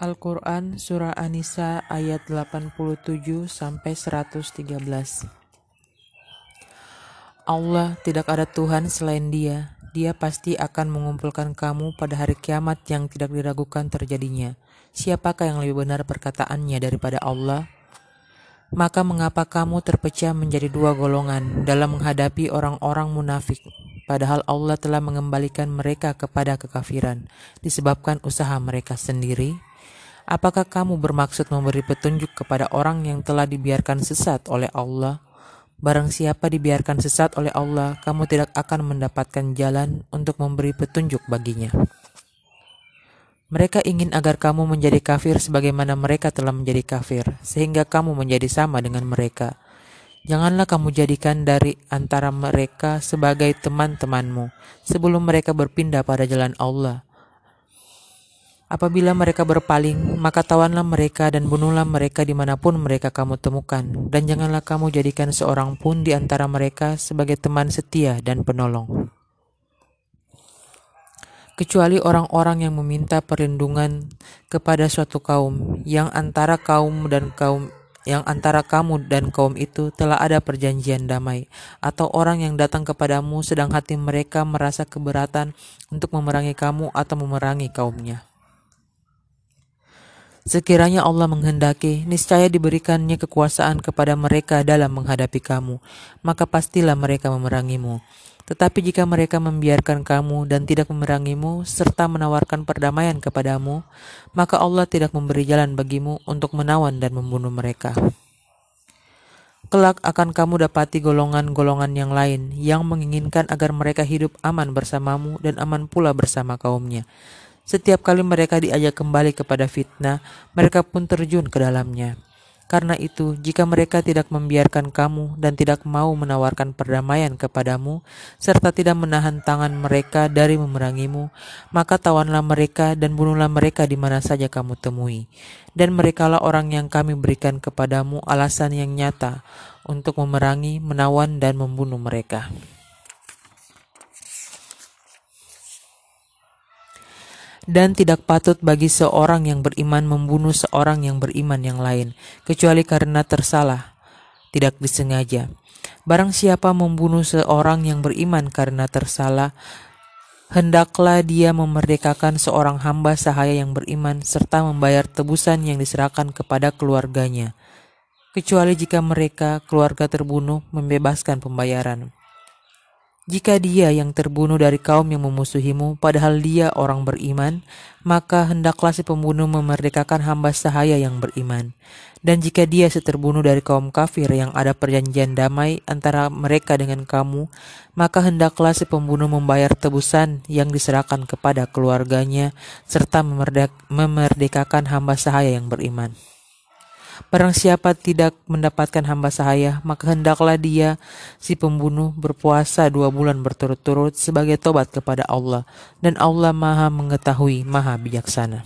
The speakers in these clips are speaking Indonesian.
Al-Quran Surah An-Nisa ayat 87 sampai 113 Allah tidak ada Tuhan selain dia Dia pasti akan mengumpulkan kamu pada hari kiamat yang tidak diragukan terjadinya Siapakah yang lebih benar perkataannya daripada Allah? Maka mengapa kamu terpecah menjadi dua golongan dalam menghadapi orang-orang munafik padahal Allah telah mengembalikan mereka kepada kekafiran disebabkan usaha mereka sendiri? Apakah kamu bermaksud memberi petunjuk kepada orang yang telah dibiarkan sesat oleh Allah? Barang siapa dibiarkan sesat oleh Allah, kamu tidak akan mendapatkan jalan untuk memberi petunjuk baginya. Mereka ingin agar kamu menjadi kafir sebagaimana mereka telah menjadi kafir, sehingga kamu menjadi sama dengan mereka. Janganlah kamu jadikan dari antara mereka sebagai teman-temanmu sebelum mereka berpindah pada jalan Allah Apabila mereka berpaling, maka tawanlah mereka dan bunuhlah mereka di mana pun mereka kamu temukan. Dan janganlah kamu jadikan seorang pun di antara mereka sebagai teman setia dan penolong. Kecuali orang-orang yang meminta perlindungan kepada suatu kaum yang antara kaum dan kaum yang antara kamu dan kaum itu telah ada perjanjian damai, atau orang yang datang kepadamu sedang hati mereka merasa keberatan untuk memerangi kamu atau memerangi kaumnya. Sekiranya Allah menghendaki, niscaya diberikannya kekuasaan kepada mereka dalam menghadapi kamu, maka pastilah mereka memerangimu. Tetapi jika mereka membiarkan kamu dan tidak memerangimu, serta menawarkan perdamaian kepadamu, maka Allah tidak memberi jalan bagimu untuk menawan dan membunuh mereka. Kelak akan kamu dapati golongan-golongan yang lain yang menginginkan agar mereka hidup aman bersamamu dan aman pula bersama kaumnya. Setiap kali mereka diajak kembali kepada fitnah, mereka pun terjun ke dalamnya. Karena itu, jika mereka tidak membiarkan kamu dan tidak mau menawarkan perdamaian kepadamu, serta tidak menahan tangan mereka dari memerangimu, maka tawanlah mereka dan bunuhlah mereka di mana saja kamu temui. Dan merekalah orang yang kami berikan kepadamu alasan yang nyata untuk memerangi, menawan, dan membunuh mereka. Dan tidak patut bagi seorang yang beriman membunuh seorang yang beriman yang lain, kecuali karena tersalah, tidak disengaja. Barang siapa membunuh seorang yang beriman karena tersalah, hendaklah dia memerdekakan seorang hamba sahaya yang beriman serta membayar tebusan yang diserahkan kepada keluarganya, kecuali jika mereka, keluarga terbunuh, membebaskan pembayaran. Jika dia yang terbunuh dari kaum yang memusuhimu, padahal dia orang beriman, maka hendaklah si pembunuh memerdekakan hamba sahaya yang beriman. Dan jika dia seterbunuh dari kaum kafir yang ada perjanjian damai antara mereka dengan kamu, maka hendaklah si pembunuh membayar tebusan yang diserahkan kepada keluarganya, serta memerdekakan hamba sahaya yang beriman. Barang siapa tidak mendapatkan hamba sahaya, maka hendaklah dia, si pembunuh, berpuasa dua bulan berturut-turut sebagai tobat kepada Allah, dan Allah maha mengetahui, maha bijaksana.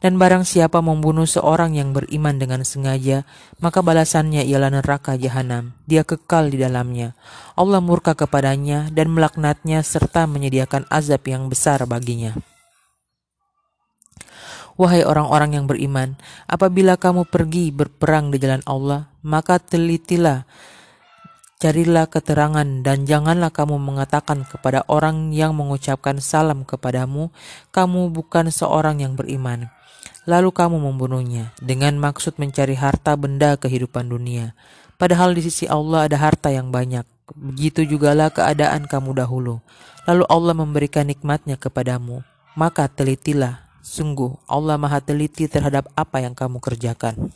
Dan barang siapa membunuh seorang yang beriman dengan sengaja, maka balasannya ialah neraka jahanam. Dia kekal di dalamnya. Allah murka kepadanya dan melaknatnya serta menyediakan azab yang besar baginya. Wahai orang-orang yang beriman, apabila kamu pergi berperang di jalan Allah, maka telitilah, carilah keterangan, dan janganlah kamu mengatakan kepada orang yang mengucapkan salam kepadamu, kamu bukan seorang yang beriman. Lalu kamu membunuhnya dengan maksud mencari harta benda kehidupan dunia. Padahal di sisi Allah ada harta yang banyak. Begitu jugalah keadaan kamu dahulu. Lalu Allah memberikan nikmatnya kepadamu. Maka telitilah Sungguh, Allah Maha Teliti terhadap apa yang kamu kerjakan.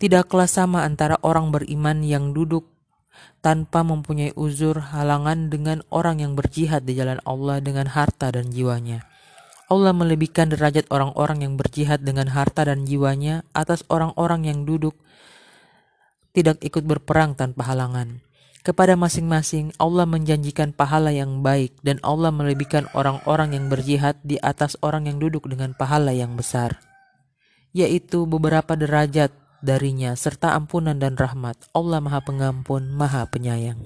Tidaklah sama antara orang beriman yang duduk tanpa mempunyai uzur halangan dengan orang yang berjihad di jalan Allah dengan harta dan jiwanya. Allah melebihkan derajat orang-orang yang berjihad dengan harta dan jiwanya atas orang-orang yang duduk tidak ikut berperang tanpa halangan. Kepada masing-masing, Allah menjanjikan pahala yang baik dan Allah melebihkan orang-orang yang berjihad di atas orang yang duduk dengan pahala yang besar, yaitu beberapa derajat darinya serta ampunan dan rahmat. Allah Maha Pengampun, Maha Penyayang.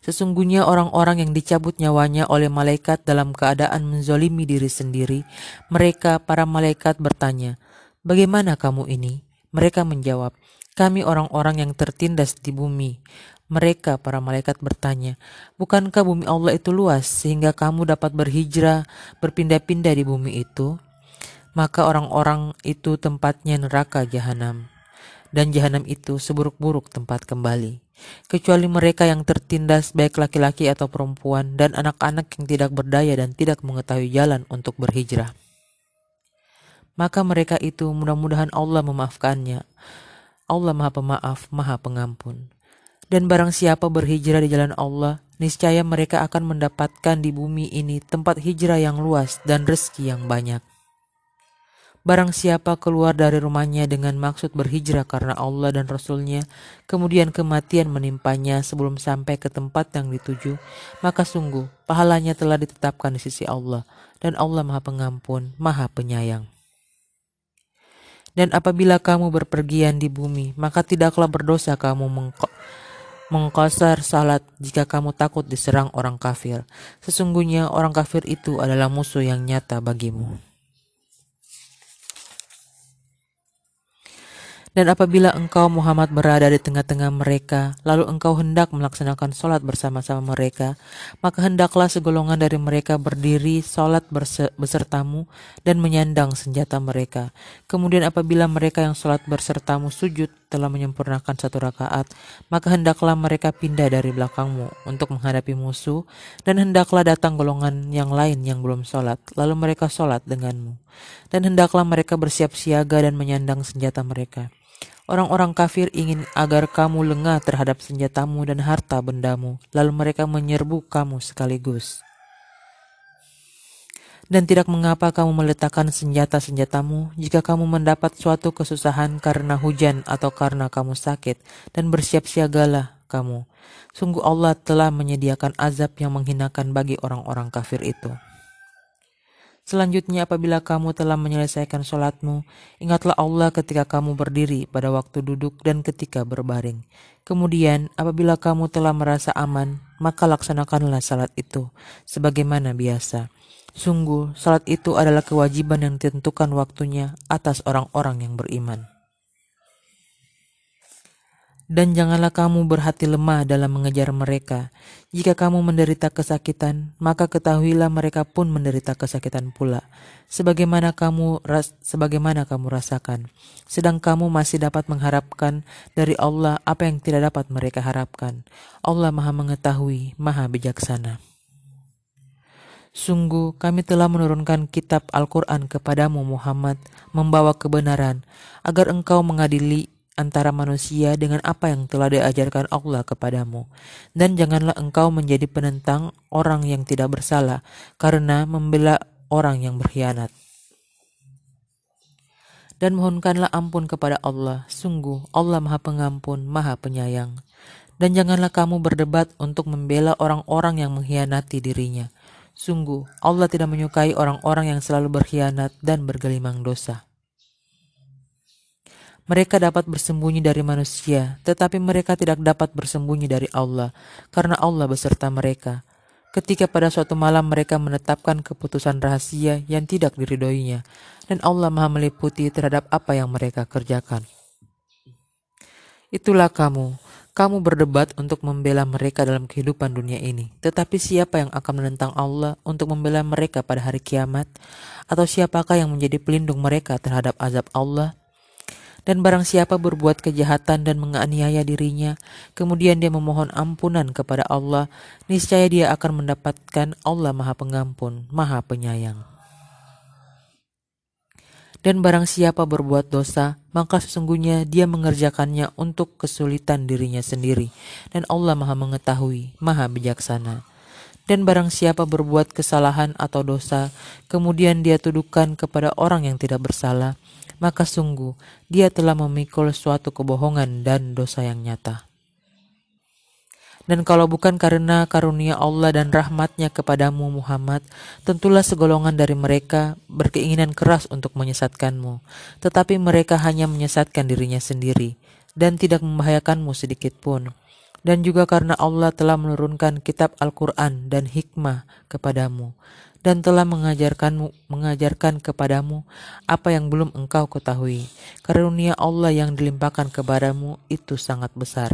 Sesungguhnya orang-orang yang dicabut nyawanya oleh malaikat dalam keadaan menzolimi diri sendiri, mereka para malaikat bertanya, Bagaimana kamu ini? Mereka menjawab, kami orang-orang yang tertindas di bumi. Mereka, para malaikat bertanya, Bukankah bumi Allah itu luas sehingga kamu dapat berhijrah, berpindah-pindah di bumi itu? Maka orang-orang itu tempatnya neraka jahanam. Dan jahanam itu seburuk-buruk tempat kembali. Kecuali mereka yang tertindas baik laki-laki atau perempuan dan anak-anak yang tidak berdaya dan tidak mengetahui jalan untuk berhijrah. Maka mereka itu mudah-mudahan Allah memaafkannya. Allah maha pemaaf, maha pengampun. Dan barang siapa berhijrah di jalan Allah, niscaya mereka akan mendapatkan di bumi ini tempat hijrah yang luas dan rezeki yang banyak. Barang siapa keluar dari rumahnya dengan maksud berhijrah karena Allah dan Rasulnya, kemudian kematian menimpanya sebelum sampai ke tempat yang dituju, maka sungguh pahalanya telah ditetapkan di sisi Allah, dan Allah Maha Pengampun, Maha Penyayang. Dan apabila kamu berpergian di bumi, maka tidaklah berdosa kamu mengko mengkosar salat jika kamu takut diserang orang kafir. Sesungguhnya orang kafir itu adalah musuh yang nyata bagimu. Dan apabila engkau Muhammad berada di tengah-tengah mereka, lalu engkau hendak melaksanakan sholat bersama-sama mereka, maka hendaklah segolongan dari mereka berdiri sholat besertamu dan menyandang senjata mereka. Kemudian apabila mereka yang sholat besertamu sujud telah menyempurnakan satu rakaat, maka hendaklah mereka pindah dari belakangmu untuk menghadapi musuh, dan hendaklah datang golongan yang lain yang belum sholat, lalu mereka sholat denganmu. Dan hendaklah mereka bersiap siaga dan menyandang senjata mereka. Orang-orang kafir ingin agar kamu lengah terhadap senjatamu dan harta bendamu, lalu mereka menyerbu kamu sekaligus. Dan tidak mengapa kamu meletakkan senjata-senjatamu jika kamu mendapat suatu kesusahan karena hujan atau karena kamu sakit, dan bersiap siagalah kamu. Sungguh Allah telah menyediakan azab yang menghinakan bagi orang-orang kafir itu. Selanjutnya apabila kamu telah menyelesaikan sholatmu, ingatlah Allah ketika kamu berdiri pada waktu duduk dan ketika berbaring. Kemudian apabila kamu telah merasa aman, maka laksanakanlah salat itu, sebagaimana biasa. Sungguh, salat itu adalah kewajiban yang ditentukan waktunya atas orang-orang yang beriman. Dan janganlah kamu berhati lemah dalam mengejar mereka. Jika kamu menderita kesakitan, maka ketahuilah mereka pun menderita kesakitan pula. Sebagaimana kamu ras, sebagaimana kamu rasakan. Sedang kamu masih dapat mengharapkan dari Allah apa yang tidak dapat mereka harapkan. Allah Maha mengetahui, Maha bijaksana. Sungguh kami telah menurunkan kitab Al-Quran kepadamu Muhammad membawa kebenaran agar engkau mengadili antara manusia dengan apa yang telah diajarkan Allah kepadamu. Dan janganlah engkau menjadi penentang orang yang tidak bersalah karena membela orang yang berkhianat. Dan mohonkanlah ampun kepada Allah. Sungguh Allah Maha Pengampun, Maha Penyayang. Dan janganlah kamu berdebat untuk membela orang-orang yang mengkhianati dirinya. Sungguh Allah tidak menyukai orang-orang yang selalu berkhianat dan bergelimang dosa. Mereka dapat bersembunyi dari manusia, tetapi mereka tidak dapat bersembunyi dari Allah, karena Allah beserta mereka. Ketika pada suatu malam mereka menetapkan keputusan rahasia yang tidak diridoinya, dan Allah maha meliputi terhadap apa yang mereka kerjakan. Itulah kamu, kamu berdebat untuk membela mereka dalam kehidupan dunia ini. Tetapi siapa yang akan menentang Allah untuk membela mereka pada hari kiamat? Atau siapakah yang menjadi pelindung mereka terhadap azab Allah? Dan barang siapa berbuat kejahatan dan menganiaya dirinya, kemudian dia memohon ampunan kepada Allah, niscaya dia akan mendapatkan Allah Maha Pengampun, Maha Penyayang. Dan barang siapa berbuat dosa, maka sesungguhnya dia mengerjakannya untuk kesulitan dirinya sendiri, dan Allah Maha Mengetahui, Maha Bijaksana. Dan barang siapa berbuat kesalahan atau dosa, kemudian dia tuduhkan kepada orang yang tidak bersalah, maka sungguh dia telah memikul suatu kebohongan dan dosa yang nyata. Dan kalau bukan karena karunia Allah dan rahmatnya kepadamu Muhammad, tentulah segolongan dari mereka berkeinginan keras untuk menyesatkanmu. Tetapi mereka hanya menyesatkan dirinya sendiri dan tidak membahayakanmu sedikit pun. Dan juga karena Allah telah menurunkan kitab Al-Quran dan hikmah kepadamu dan telah mengajarkanmu mengajarkan kepadamu apa yang belum engkau ketahui. Karunia Allah yang dilimpahkan kepadamu itu sangat besar.